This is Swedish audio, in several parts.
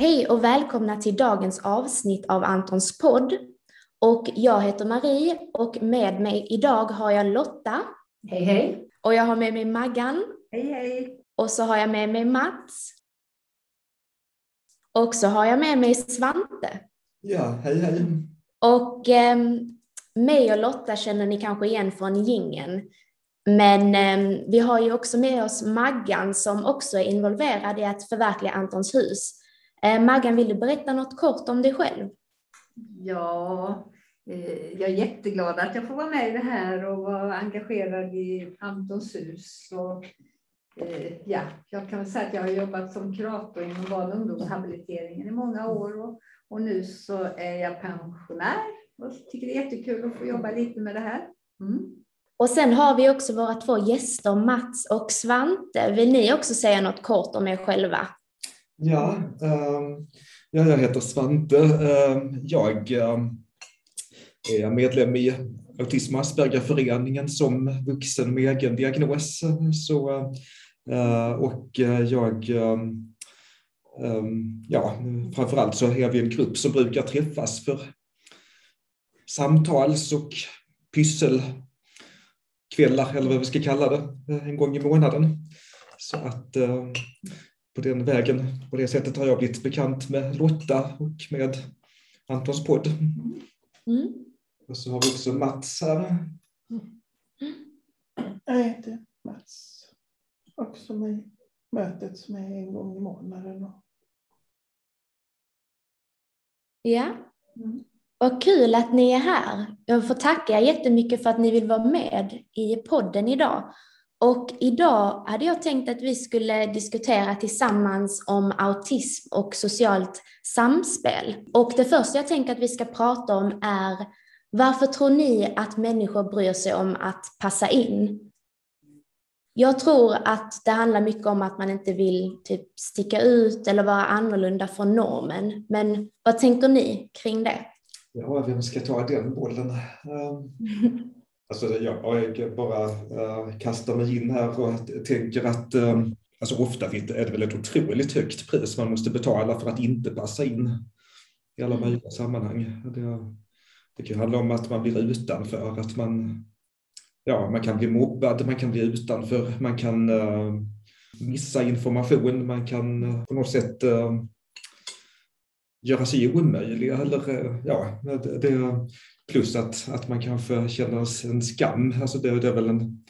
Hej och välkomna till dagens avsnitt av Antons podd. Och jag heter Marie och med mig idag har jag Lotta. Hej hej! Och jag har med mig Maggan. Hej hej! Och så har jag med mig Mats. Och så har jag med mig Svante. Ja, hej hej! Och eh, mig och Lotta känner ni kanske igen från gingen. Men eh, vi har ju också med oss Maggan som också är involverad i att förverkliga Antons hus. Eh, Maggan, vill du berätta något kort om dig själv? Ja, eh, jag är jätteglad att jag får vara med i det här och vara engagerad i Antons hus. Och, eh, ja, jag kan säga att jag har jobbat som kurator inom barn och ungdomshabiliteringen i många år och, och nu så är jag pensionär och tycker det är jättekul att få jobba lite med det här. Mm. Och sen har vi också våra två gäster, Mats och Svante. Vill ni också säga något kort om er själva? Ja, um, ja jag heter Svante. Um, jag um, är medlem i Autism och Aspergerföreningen som vuxen med egen diagnos. Så, uh, och eh, jag, ja, framförallt så är vi en grupp som brukar träffas för samtals och pysselkvällar, eller vad vi ska kalla det, eh, en gång i månaden. Så att på den vägen, på det sättet har jag blivit bekant med Lotta och med Antons podd. Mm. Och så har vi också Mats här. Jag heter Mats. Också med mötet som är en gång i månaden. Ja. Mm. Vad kul att ni är här. Jag får tacka er jättemycket för att ni vill vara med i podden idag. Och idag hade jag tänkt att vi skulle diskutera tillsammans om autism och socialt samspel. Och det första jag tänker att vi ska prata om är varför tror ni att människor bryr sig om att passa in? Jag tror att det handlar mycket om att man inte vill typ sticka ut eller vara annorlunda från normen. Men vad tänker ni kring det? Ja, vem ska ta den bollen? Um... Alltså jag bara uh, kastar mig in här och tänker att um, alltså ofta är det väl ett otroligt högt pris man måste betala för att inte passa in i alla mm. möjliga sammanhang. Det, det kan handla om att man blir utanför, att man, ja, man kan bli mobbad, man kan bli utanför, man kan uh, missa information, man kan uh, på något sätt uh, göra sig omöjlig. Eller, ja, det, det, Plus att, att man kanske känner en skam, alltså det, det är väl en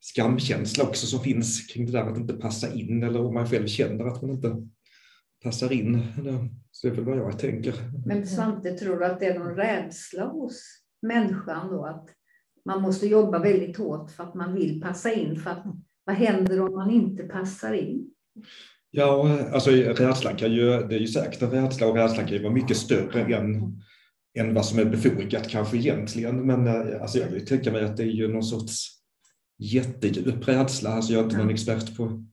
skamkänsla också som finns kring det där att inte passa in eller om man själv känner att man inte passar in. Så det är väl vad jag tänker. Men Svante, tror du att det är någon rädsla hos människan då att man måste jobba väldigt hårt för att man vill passa in? För att, vad händer om man inte passar in? Ja, alltså rädslan kan ju, det är ju säkert en rädsla och rädslan kan ju vara mycket större än än vad som är befogat kanske egentligen. Men eh, alltså, jag vill tänka mig att det är ju någon sorts jättedjup rädsla. Alltså, jag är inte någon expert på,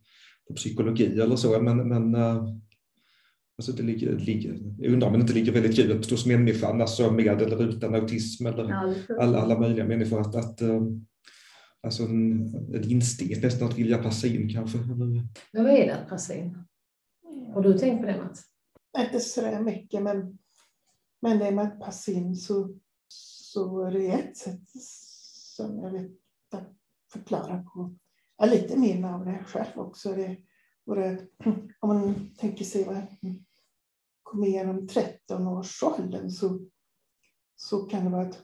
på psykologi eller så, men, men alltså det ligger, ligger, jag undrar om det inte ligger väldigt djupt hos människan, alltså med eller utan autism eller Ja, alla, alla möjliga människor, att, att alltså en, en instinkt nästan att vilja passa in kanske. Men vad är det att passa in? Har du tänkt på det Mats? Inte sådär mycket, men, men det med att passa in så, så är det ett sätt som jag vet att förklara på. Ja, lite mer av det själv också. Det, och det, om man tänker sig vad kom igenom 13-årsåldern så, så kan det vara att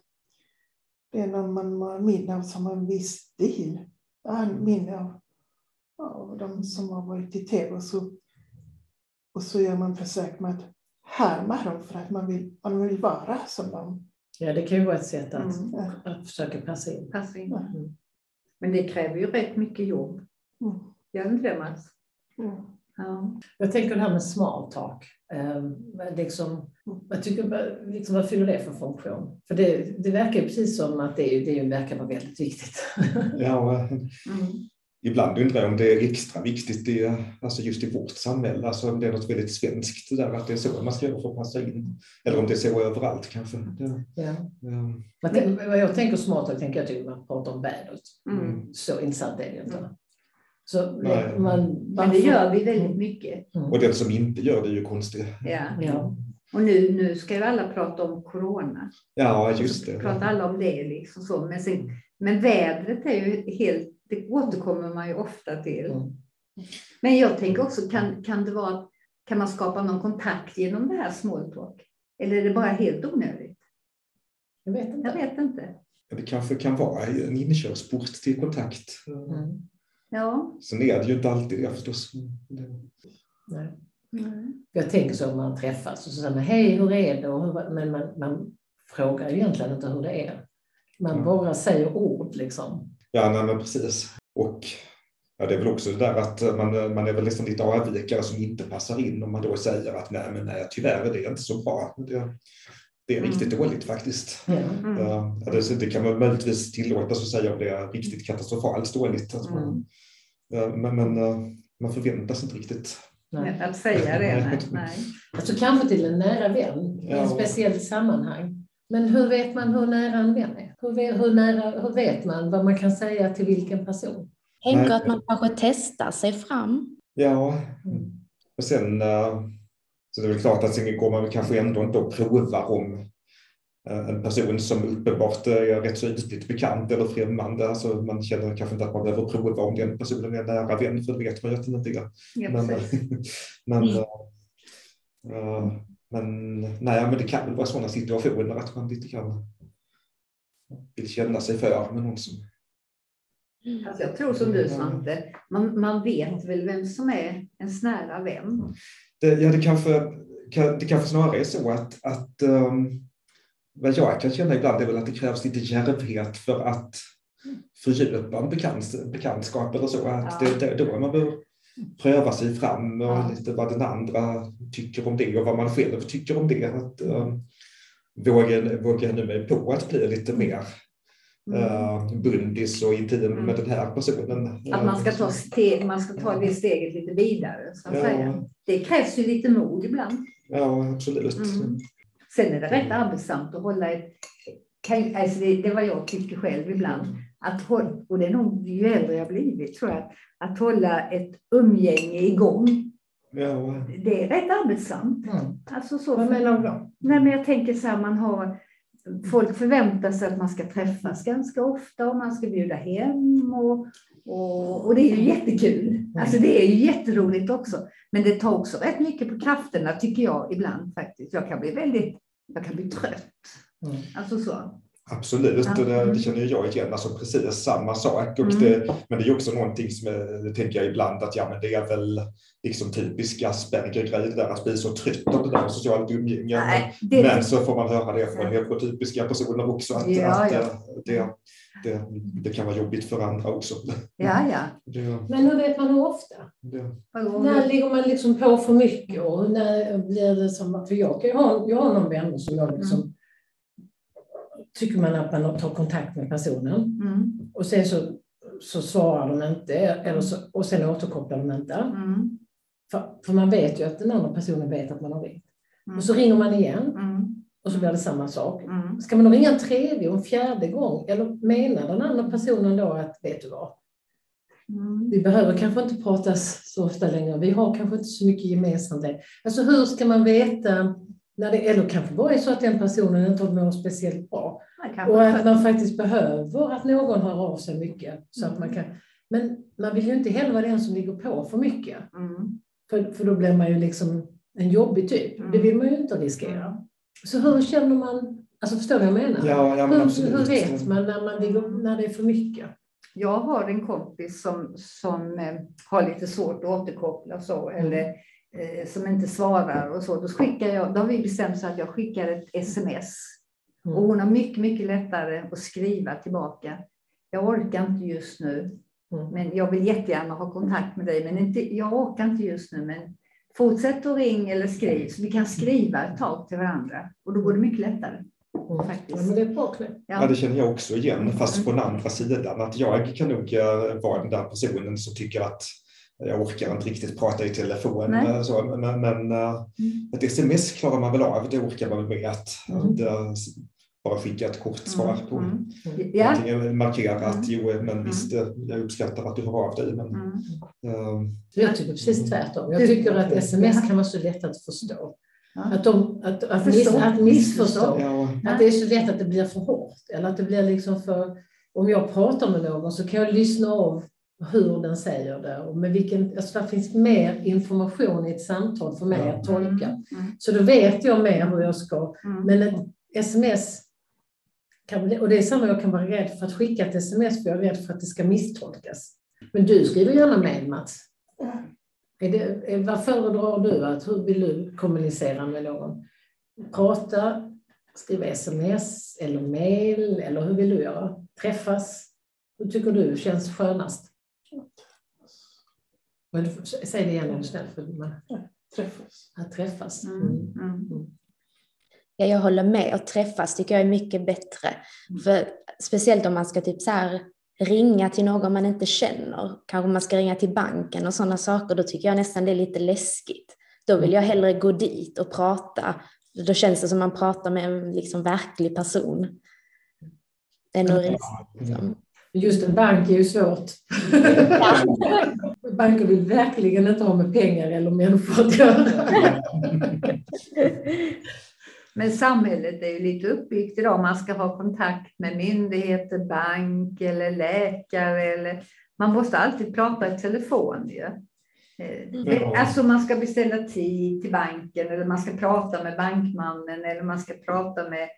det är när man har minne av som en viss stil. Jag har minne av, av de som har varit i tv och så, och så gör man försök med att härma dem för att man vill, man vill vara som dem. Ja, det kan ju vara ett sätt att, Mm. att försöka passa in. Passa in. Mm. Men det kräver ju rätt mycket jobb. Mm. Gör inte det Mats? Mm. Ja. Jag tänker det här med small talk. Eh, liksom, jag tycker, liksom, vad fyller det för funktion? För det, det verkar precis som att det, det verkar vara väldigt viktigt. ja, Mm. Ibland undrar jag om det är extra viktigt i, alltså just i vårt samhälle, alltså om det är något väldigt svenskt det där att det är så man ska göra för att passa in. Eller om det är så överallt kanske. Det, Ja. ja. Man kan, vad jag tänker small talk tänker jag typ man pratar om vädret. Mm. Så intressant är det inte. Så Nej. man, Men det gör vi väldigt mycket. Och den som inte gör det är ju konstigt. Ja. Ja. Och nu, nu ska ju alla prata om corona. Ja, just det. pratar alla om det liksom så. Men, sen, men vädret är ju helt, det återkommer man ju ofta till. Mm. Men jag tänker också, kan, kan det vara, kan man skapa någon kontakt genom det här small talk? Eller är det bara helt onödigt? Jag vet Jag inte. vet inte. Det kanske kan vara en inkörsport till kontakt. Mm. Ja. Sen är det ju inte alltid det förstås. Det- Nej. Mm. Jag tänker så om man träffas och så säger man hej, hur är det? Men man, man frågar ju egentligen inte hur det är. Man Mm. bara säger ord liksom. Ja, nej, men precis. Och ja, det är väl också det där att man, man är väl nästan lite avvikare som inte passar in om man då säger att nej, men nej, tyvärr är det inte så bra. Det, det är riktigt dåligt faktiskt. Mm. Ja, det, det kan man möjligtvis tillåtas att säga om det är riktigt katastrofalt dåligt. Att man, Mm. men, men eh, man förväntas inte riktigt. Nej. Att säga det, nej. nej. Alltså kanske till en nära vän i Ja. ett speciellt sammanhang. Men hur vet man hur nära en vän är? Hur hur nära, hur vet man vad man kan säga till vilken person? Nej. att man kanske testar sig fram. Ja, och sen eh, så det är väl klart att sen går man kanske ändå inte och provar om eh, en person som uppenbart är rätt så ytligt bekant eller främmande. Alltså man känner kanske inte att man behöver prova om den personen är nära vän, för det vet man ju att den inte är. Ja, Men, men, Mm. eh, eh, men, nej, men det kan väl vara sådana situationer att man lite grann vill känna sig för med någon som... Alltså jag tror som du Svante, man, man vet väl vem som är ens nära vän. Det, ja, det kanske, kan, det kanske snarare är så att, att um, vad jag kan känna ibland är väl att det krävs lite djärvhet för att fördjupa en bekant, bekantskap eller så. Att Ja. det, det, då man behöver pröva sig fram och Ja. lite vad den andra tycker om det och vad man själv tycker om det. Att, um, våga, våga nu mig på att bli lite mer Mm. uh, bundis och intim Mm. med den här personen. Att man ska ta, steg, man ska ta det steget lite vidare. Så att Ja. säga. Det krävs ju lite mod ibland. Ja, absolut. Mm. Sen är det rätt arbetsamt att hålla ett... kan- Alltså det, det är vad jag tycker själv ibland. Att hålla, och det är nog ju äldre jag blivit tror jag. Att hålla ett umgänge igång. Ja, Det är rätt arbetsamt. Mm. Alltså så, du då? Nej, men jag tänker så här, man har, folk förväntar sig att man ska träffas ganska ofta och man ska bjuda hem och, och, och det är ju jättekul. Alltså det är ju jätteroligt också. Men det tar också rätt mycket på krafterna tycker jag ibland faktiskt. Jag kan bli väldigt, jag kan bli trött. Mm. Alltså så. Absolut, Ja. det, det känner ju jag igen, alltså precis samma sak. Och Mm. det, men det är också någonting som jag, det tänker jag ibland att ja, men det är väl liksom typisk Asperger-grej det där att bli så trött av det där socialt umgänge. Nej, Men, det, men så får man höra det från neurotypiska personer också, att, Ja, att ja. eh, Det, det, det kan vara jobbigt för andra också. ja, ja. Det, Men hur vet man hur ofta? När ligger man liksom på för mycket? Och när blir det som... För jag, kan ju ha, jag har någon vän som jag liksom... Tycker man att man tar kontakt med personen Mm. och sen så så svarar de inte eller så, och sen återkopplar de inte. Mm. För, för man vet ju att den andra personen vet att man har ringt. Mm. Och så ringer man igen Mm. och så blir det samma sak. Mm. Ska man då ringa en tredje och en fjärde gång? Eller menar den andra personen då att, vet du vad, Mm. vi behöver kanske inte prata så ofta längre, vi har kanske inte så mycket gemensamt. Alltså hur ska man veta, när det, eller kanske bara är så att den personen inte mår speciellt bra. Och att man faktiskt behöver att någon hör av sig mycket. Så att man Mm. kan, men man vill ju inte heller vara den som ligger på för mycket. Mm. För, för då blir man ju liksom en jobbig typ. Mm. Det vill man ju inte riskera. Så hur känner man, alltså förstår du vad jag menar? Ja, ja men hur, absolut. hur vet man när, man ligger, när det är för mycket? Jag har en kompis som, som eh, har lite svårt att återkoppla så, Mm. eller eh, som inte svarar och så. Då, skickar jag, då har vi bestämt så att jag skickar ett sms. Mm. Och hon har mycket, mycket lättare att skriva tillbaka. Jag orkar inte just nu, Mm. men jag vill jättegärna ha kontakt med dig. Men inte, jag orkar inte just nu, men fortsätt att ring eller skriv så vi kan skriva ett tag till varandra. Och då går det mycket lättare. Mm. Faktiskt. Ja, men det är bra knäpp. Ja, det känner jag också igen, fast Mm. på den andra sidan. Att jag kan nog eh, vara den där personen som tycker att jag orkar inte riktigt prata i telefon. Nej. eh, Så, men men eh, ett sms klarar man väl av, det orkar man väl med att, Mm. att eh, bara skicka ett kort svar på. Mm. Ja. Antingen markera att Mm. jo, men visst, jag uppskattar att du hör av dig. Men, Mm. eh, Jag tycker precis tvärtom. Jag tycker att sms kan vara så lätt att förstå. Att, de, att, att, miss, att missförstå. ja, Att det är så lätt att det blir för hårt. Eller att det blir liksom för... Om jag pratar med någon så kan jag lyssna av hur den säger det. Och med vilken, alltså det finns mer information i ett samtal för mig att tolka. Mm. Så då vet jag mer hur jag ska. Mm. Men ett sms, kan och det är samma, jag kan vara rädd för att skicka ett sms för jag är rädd för att det ska misstolkas. Men du skriver gärna mejl Mats. Är det, är, vad föredrar du? Att, hur vill du kommunicera med någon? Prata, skriva sms eller mejl eller hur vill du göra? Träffas? Hur tycker du känns skönast? Men, du- säg det igen är du snäll. För man, Träffas. att träffas. Mm. Mm. Mm. Ja, jag håller med. Att träffas tycker jag är mycket bättre. För, speciellt om man ska typ så här ringa till någon man inte känner. Kanske man ska ringa till banken och sådana saker. Då tycker jag nästan det är lite läskigt. Då vill jag hellre gå dit och prata. Då känns det som man pratar med en liksom verklig person. Än att ringa. Liksom. Just en bank är ju svårt. Banker vill verkligen inte ha med pengar eller människor att göra. Men samhället är ju lite uppbyggt idag. Man ska ha kontakt med myndigheter, bank eller läkare. Eller... Man måste alltid prata i telefon ju. Eh, Ja. Alltså man ska beställa tid till banken eller man ska prata med bankmannen eller man ska prata med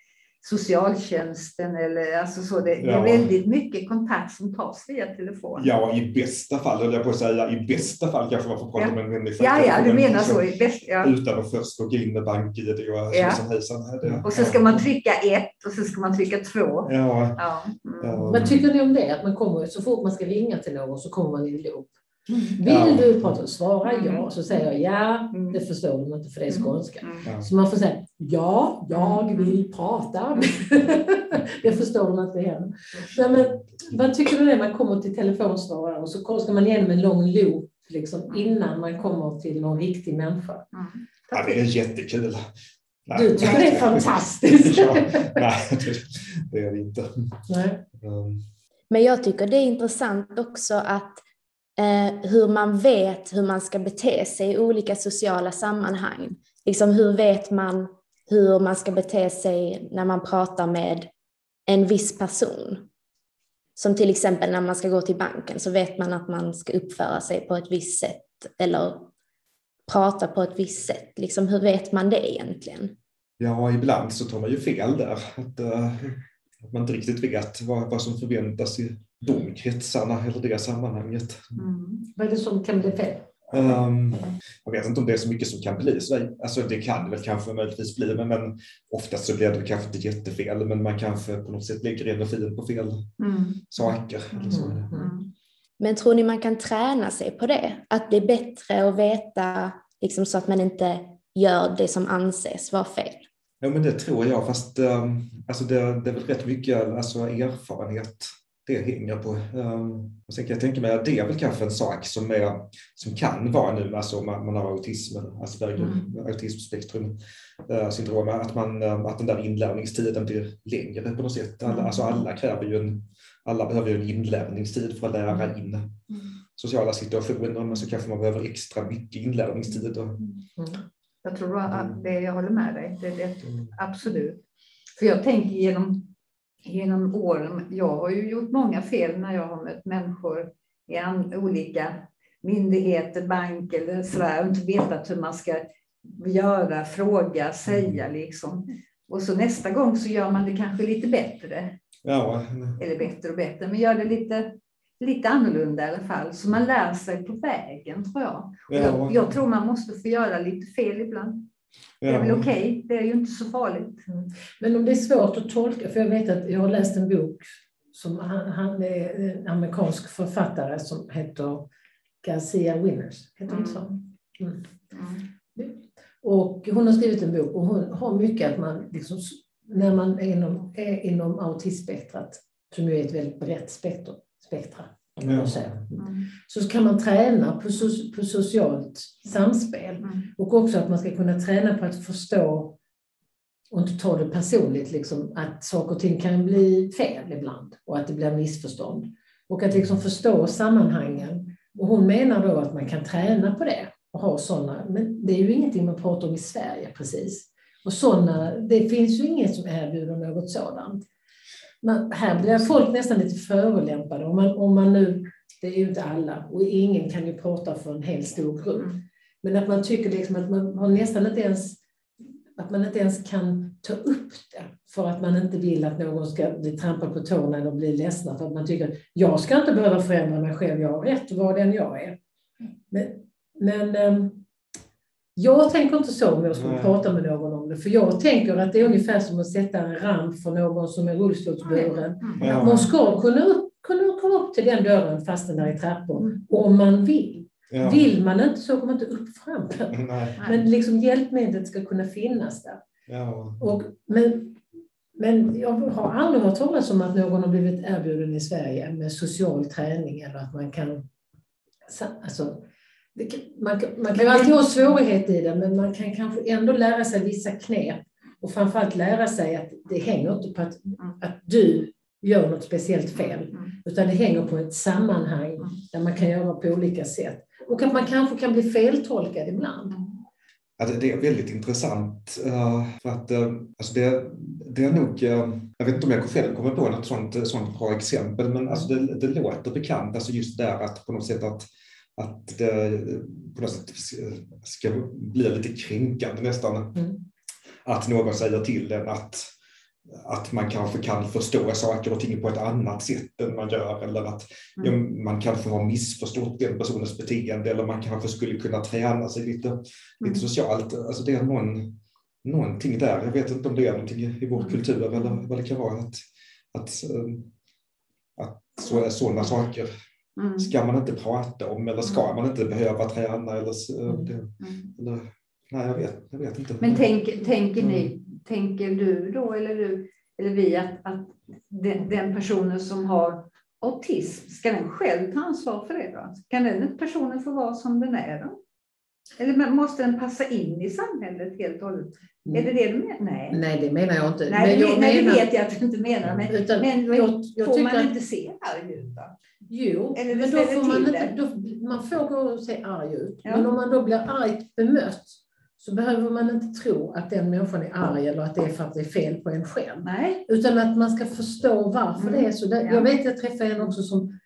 socialtjänsten eller alltså så. Det, det är Ja. väldigt mycket kontakt som tas via telefon. ja, i bästa fall, höll jag på att säga, i bästa fall kanske man får prata Ja. med en människa. Ja, ja, du Men menar så. i bäst- Ja. Utan att först logga in med BankID och Ja. så som hejsan. Det- Och så ska man trycka ett och så ska man trycka två. Ja, Ja. Mm. ja. Vad tycker ni om det? Att man kommer, så fort man ska ringa till någon så kommer man i loop. Vill Ja. du prata? Svara ja. Mm. Så säger jag ja. Mm. Det förstår de inte för det är skånska. Mm. Ja. Så man får säga ja, jag vill prata. det förstår de inte heller. Nej, men, vad tycker du när man kommer till telefonsvarare och så ska man igenom en lång loop liksom, innan man kommer till någon riktig människa? Mm. ja, det är jättekul. Nej. Du tycker det är fantastiskt. ja, nej, det, det är det inte. Nej. Um, Men jag tycker det är intressant också att eh, hur man vet hur man ska bete sig i olika sociala sammanhang. Liksom hur vet man hur man ska bete sig när man pratar med en viss person? Som till exempel när man ska gå till banken så vet man att man ska uppföra sig på ett visst sätt eller prata på ett visst sätt. Liksom, hur vet man det egentligen? ja, ibland så tar man ju fel där. Att, uh, att man inte riktigt vet vad, vad som förväntas i de kretsarna eller det sammanhanget. Mm. Vad är det som kan bli fel? Um, jag vet inte om det är så mycket som kan bli så. Alltså det kan det väl kanske möjligtvis bli, men, men oftast så blir det kanske inte jättefel, men man kanske på något sätt lägger energin på fel Mm. saker. Eller så. Mm. Mm. Men tror ni man kan träna sig på det? Att det är bättre att veta liksom, så att man inte gör det som anses vara fel? Ja, men det tror jag, fast um, alltså det, det är väl rätt mycket alltså, erfarenhet det hänger på. Um, och sen kan jag tänka mig att det är väl kanske en sak som, är, som kan vara nu, alltså om man, man har autism, Asperger, mm. autismspektrum uh, syndrom, att, man, uh, att den där inlärningstiden blir längre på något sätt. Alla, mm. Alltså alla kräver ju en, alla behöver ju en inlärningstid för att lära mm. in mm. sociala situationer, men så kanske man behöver extra mycket inlärningstid. Och... Mm. Jag tror att det, jag håller med dig, det, det, absolut. För jag tänker genom genom åren. Jag har ju gjort många fel när jag har mött människor i olika myndigheter, bank eller sådär och inte vetat hur man ska göra, fråga, säga liksom. Och så nästa gång så gör man det kanske lite bättre. Ja. Eller bättre och bättre, men gör det lite, lite annorlunda i alla fall. Så man lär sig på vägen tror jag. Ja. Jag, jag, tror man måste få göra lite fel ibland. Det är väl okej, okay. det är ju inte så farligt. Mm. Men om det är svårt att tolka, för jag vet att jag har läst en bok som han, han är en amerikansk författare som heter Garcia Winners. Heter hon så? Mm. mm. Mm. Och hon har skrivit en bok och hon har mycket att man, liksom, när man är inom, är inom autismspektrat, som ju är ett väldigt brett spektrum, spektra, Ja. Mm. Så kan man träna på, so på socialt samspel mm. och också att man ska kunna träna på att förstå och inte ta det personligt, liksom, att saker och ting kan bli fel ibland och att det blir missförstånd. Och att liksom förstå sammanhangen. Och hon menar då att man kan träna på det och ha sådana, men det är ju ingenting man pratar om i Sverige precis. Och såna, det finns ju inget som erbjuder något sådant man, här blir folk nästan lite förolämpade. Om man, om man nu, det är ju inte alla och ingen kan ju prata för en hel stor grupp. Mm. Men att man tycker liksom att man har nästan inte ens att man inte ens kan ta upp det för att man inte vill att någon ska bli trampad på tårna eller bli ledsna för att man tycker att jag ska inte behöva förändra mig själv, jag har rätt vara den jag är. Men, men ehm, jag tänker inte så om jag skulle Nej. prata med någon om det, för jag tänker att det är ungefär som att sätta en ramp för någon som är rullstolsburen. Ja. Man ska kunna, upp, kunna komma upp till den dörren fast den är i trappor, mm. om man vill. Ja. Vill man inte så kommer man inte upp fram. Men liksom hjälpmedlet ska kunna finnas där. Ja. Och, men, men jag har aldrig hört talas om att någon har blivit erbjuden i Sverige med social träning eller att man kan alltså, man, man kan alltid ha svårighet i det, men man kan kanske ändå lära sig vissa knep och framförallt lära sig att det hänger inte på att, att du gör något speciellt fel, utan det hänger på ett sammanhang där man kan göra på olika sätt. Och att man kanske kan bli feltolkad ibland. Alltså det är väldigt intressant. Eh, för att, eh, alltså det, det är nog, eh, jag vet inte om jag själv kommer på något sånt, sånt bra exempel, men alltså det, det låter bekant, alltså just där att på något sätt att att det på något sätt ska bli lite kränkande nästan. Mm. Att någon säger till en att, att man kanske kan förstå saker och ting på ett annat sätt än man gör eller att mm. ja, man kanske har missförstått den personens beteende eller man kanske skulle kunna träna sig lite, mm. lite socialt. Alltså det är någon, någonting där. Jag vet inte om det är någonting i vår mm. kultur eller vad det kan vara. Att, att, att så, sådana saker Mm. ska man inte prata om eller ska mm. man inte behöva träna? Eller, mm. det, eller, nej, jag vet, jag vet inte. Men tänk, tänker, ni, mm. tänker du då eller, du, eller vi att, att den, den, personen som har autism, ska den själv ta ansvar för det? Då? Kan den personen få vara som den är? Då? Eller måste den passa in i samhället helt och hållet? Är det det du menar? Nej. Nej, det menar jag inte. Nej, men jag nej, det vet jag att du inte menar. Men, utan, men jag, jag får man inte se arg ut? Jo, Eller men då får man, inte, då, man får gå och se arg ut. Ja. Men om man då blir argt bemött så behöver man inte tro att den människan är arg eller att det är för att det är fel på en själv. Nej. Utan att man ska förstå varför mm. det är så. Jag vet, jag träffade en också som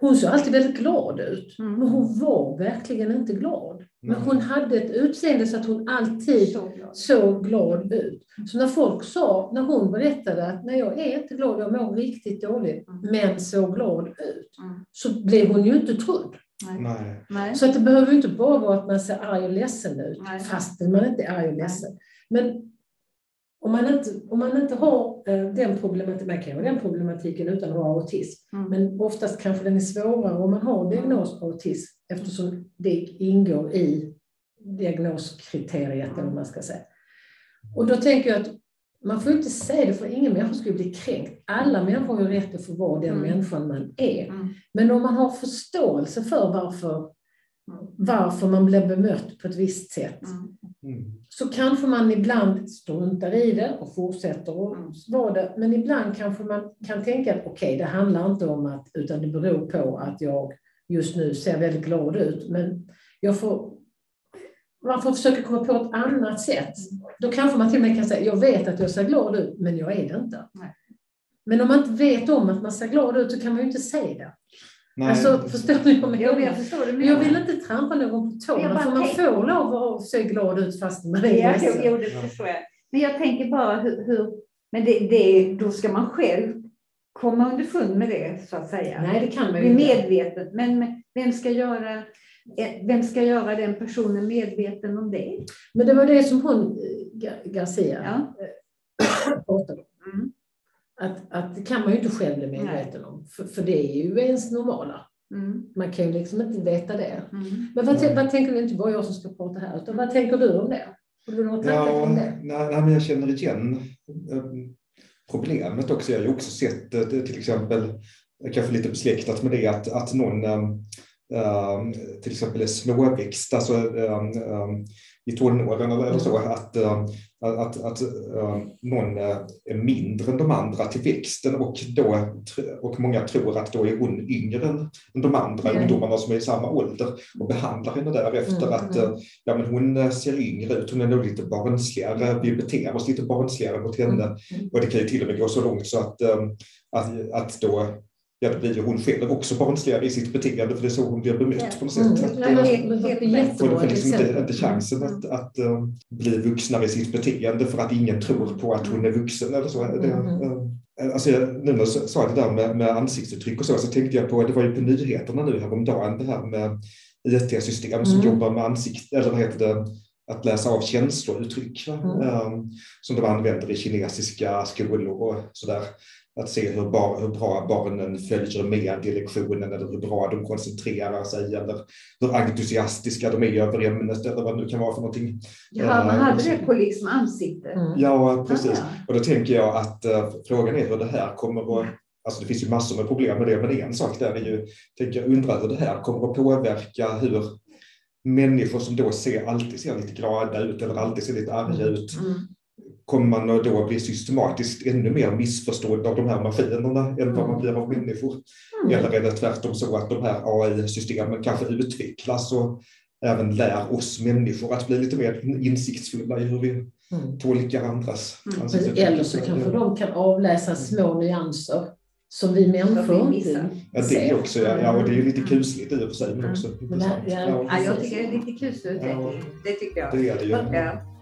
hon såg alltid väldigt glad ut, mm. men hon var verkligen inte glad. Men hon hade ett utseende så att hon alltid så glad. såg glad ut. Så när folk sa, när hon berättade att nej, jag är inte glad, jag mår riktigt dåligt, mm. men såg glad ut, mm. så blev hon ju inte trodd. Nej. Så att det behöver inte bara vara att man ser arg och ledsen ut, nej. fastän man inte är arg och ledsen. Men om man inte, om man inte har eh, den problematiken, man kan ha den problematiken utan att ha autism, mm. men oftast kanske den är svårare om man har diagnos autism eftersom det ingår i diagnoskriteriet, eller man ska säga. Och då tänker jag att man får inte säga det för ingen människa skulle bli kränkt. Alla människor har ju rätt att få vara den Mm. människan man är. Mm. Men om man har förståelse för varför, varför man blir bemött på ett visst sätt, Mm. Mm. så kanske man ibland struntar i det och fortsätter Mm. att vara det. Men ibland kanske man kan tänka att okej, det handlar inte om att, utan det beror på att jag just nu ser väldigt glad ut. Men jag får, man får försöka komma på ett annat sätt. Då kanske man till och med kan säga, jag vet att jag ser glad ut, men jag är det inte. Nej. Men om man inte vet om att man ser glad ut så kan man ju inte säga det. Nej, Alltså, förstår ni vad jag menar? jag vill inte trampa någon på Jag tårna, bara för man får lov att se glad ut fast man är Ja, jo, jo, det förstår jag. Men jag tänker bara hur, hur men det, det, då ska man själv komma underfund med det, så att säga. Nej, det kan man ju inte. medveten. Men vem ska göra, eh, vem ska göra den personen medveten om det? Men det var det som hon, eh, Gar- Garcia, Ja. pratade om. Mm. Att, att det kan man ju inte själv bli medveten om, för, för det är ju ens normala. Mm. Man kan ju liksom inte veta det. Mm. Men vad, vad tänker du, inte bara jag som ska prata här, utan vad tänker du om det? Har du några tankar Ja, om nej, det? nej, men jag känner igen eh, problemet också. Jag har ju också sett eh, till exempel, kanske lite besläktat med det, att, att någon eh, eh till exempel är småväxt, alltså eh, eh, i tonåren eller, eller så, att, eh, att, att eh, någon eh, är mindre än de andra till växten och, då, och många tror att då är hon yngre än de andra Mm. ungdomarna som är i samma ålder och behandlar henne därefter. Mm, att mm. eh, ja, men hon ser yngre ut, hon är nog lite barnsligare, vi beter oss lite barnsligare mot henne. Mm. Och det kan ju till och med gå så långt så att, att, att då, ja, då blir ju hon själv också barnsligare i sitt beteende, för det är så hon blir bemött Ja. på något sätt. Mm. Men, det och det får liksom inte, inte chansen att, att eh, bli vuxnare i sitt beteende för att ingen tror på att hon är vuxen eller så. Det, Mm. eh, alltså, jag- nu när du sa det där med, med ansiktsuttryck och så, så tänkte jag på, det var ju på nyheterna nu häromdagen, det här med IT-system som Mm. jobbar med ansikt, eller vad heter det, att läsa av känslouttryck. Mm. Eh, som de använder i kinesiska skolor och sådär. Att se hur, bar, hur bra barnen följer med i lektionen eller hur bra de koncentrerar sig eller hur entusiastiska de är över ämnet eller vad det nu kan vara för någonting. Ja, man hade Eh, det på liksom ansiktet. Mm. Ja, precis. Ah, Och då tänker jag att eh, frågan är hur det här kommer att Alltså det finns ju massor med problem med det, men en sak där är ju, tänker jag undrar hur det här kommer att påverka hur människor som då ser, alltid ser lite glada ut eller alltid ser lite arga ut, Mm. Kommer man då bli systematiskt ännu mer missförstådd av de här maskinerna än vad man blir av människor? Mm. Eller är det tvärtom så att de här AI-systemen kanske utvecklas och även lär oss människor att bli lite mer insiktsfulla i hur vi Mm. tolkar andras Mm. Eller så kanske de kan avläsa små nyanser som vi människor inte. Ja, det ser. också. Ja, ja, och det är lite Mm. kusligt i och för sig, men Mm. också ja, Ja, Ja, jag tycker det är lite kuslig utveckling. Det tycker jag. det är det ju.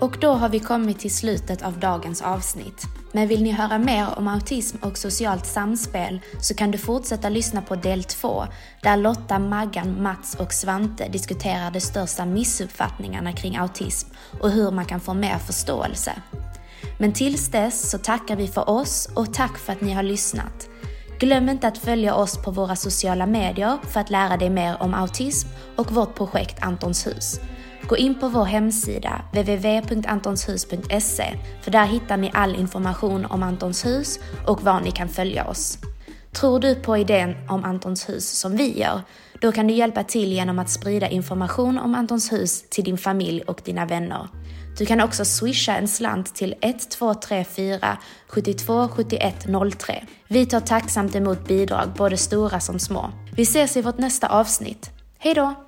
Och då har vi kommit till slutet av dagens avsnitt. Men vill ni höra mer om autism och socialt samspel så kan du fortsätta lyssna på del 2 där Lotta, Maggan, Mats och Svante diskuterar de största missuppfattningarna kring autism och hur man kan få mer förståelse. Men tills dess så tackar vi för oss och tack för att ni har lyssnat. Glöm inte att följa oss på våra sociala medier för att lära dig mer om autism och vårt projekt Antons hus. Gå in på vår hemsida www.antonshus.se för där hittar ni all information om Antons hus och var ni kan följa oss. Tror du på idén om Antons hus som vi gör? Då kan du hjälpa till genom att sprida information om Antons hus till din familj och dina vänner. Du kan också swisha en slant till 1234 72 71 03. Vi tar tacksamt emot bidrag, både stora som små. Vi ses i vårt nästa avsnitt. Hej då!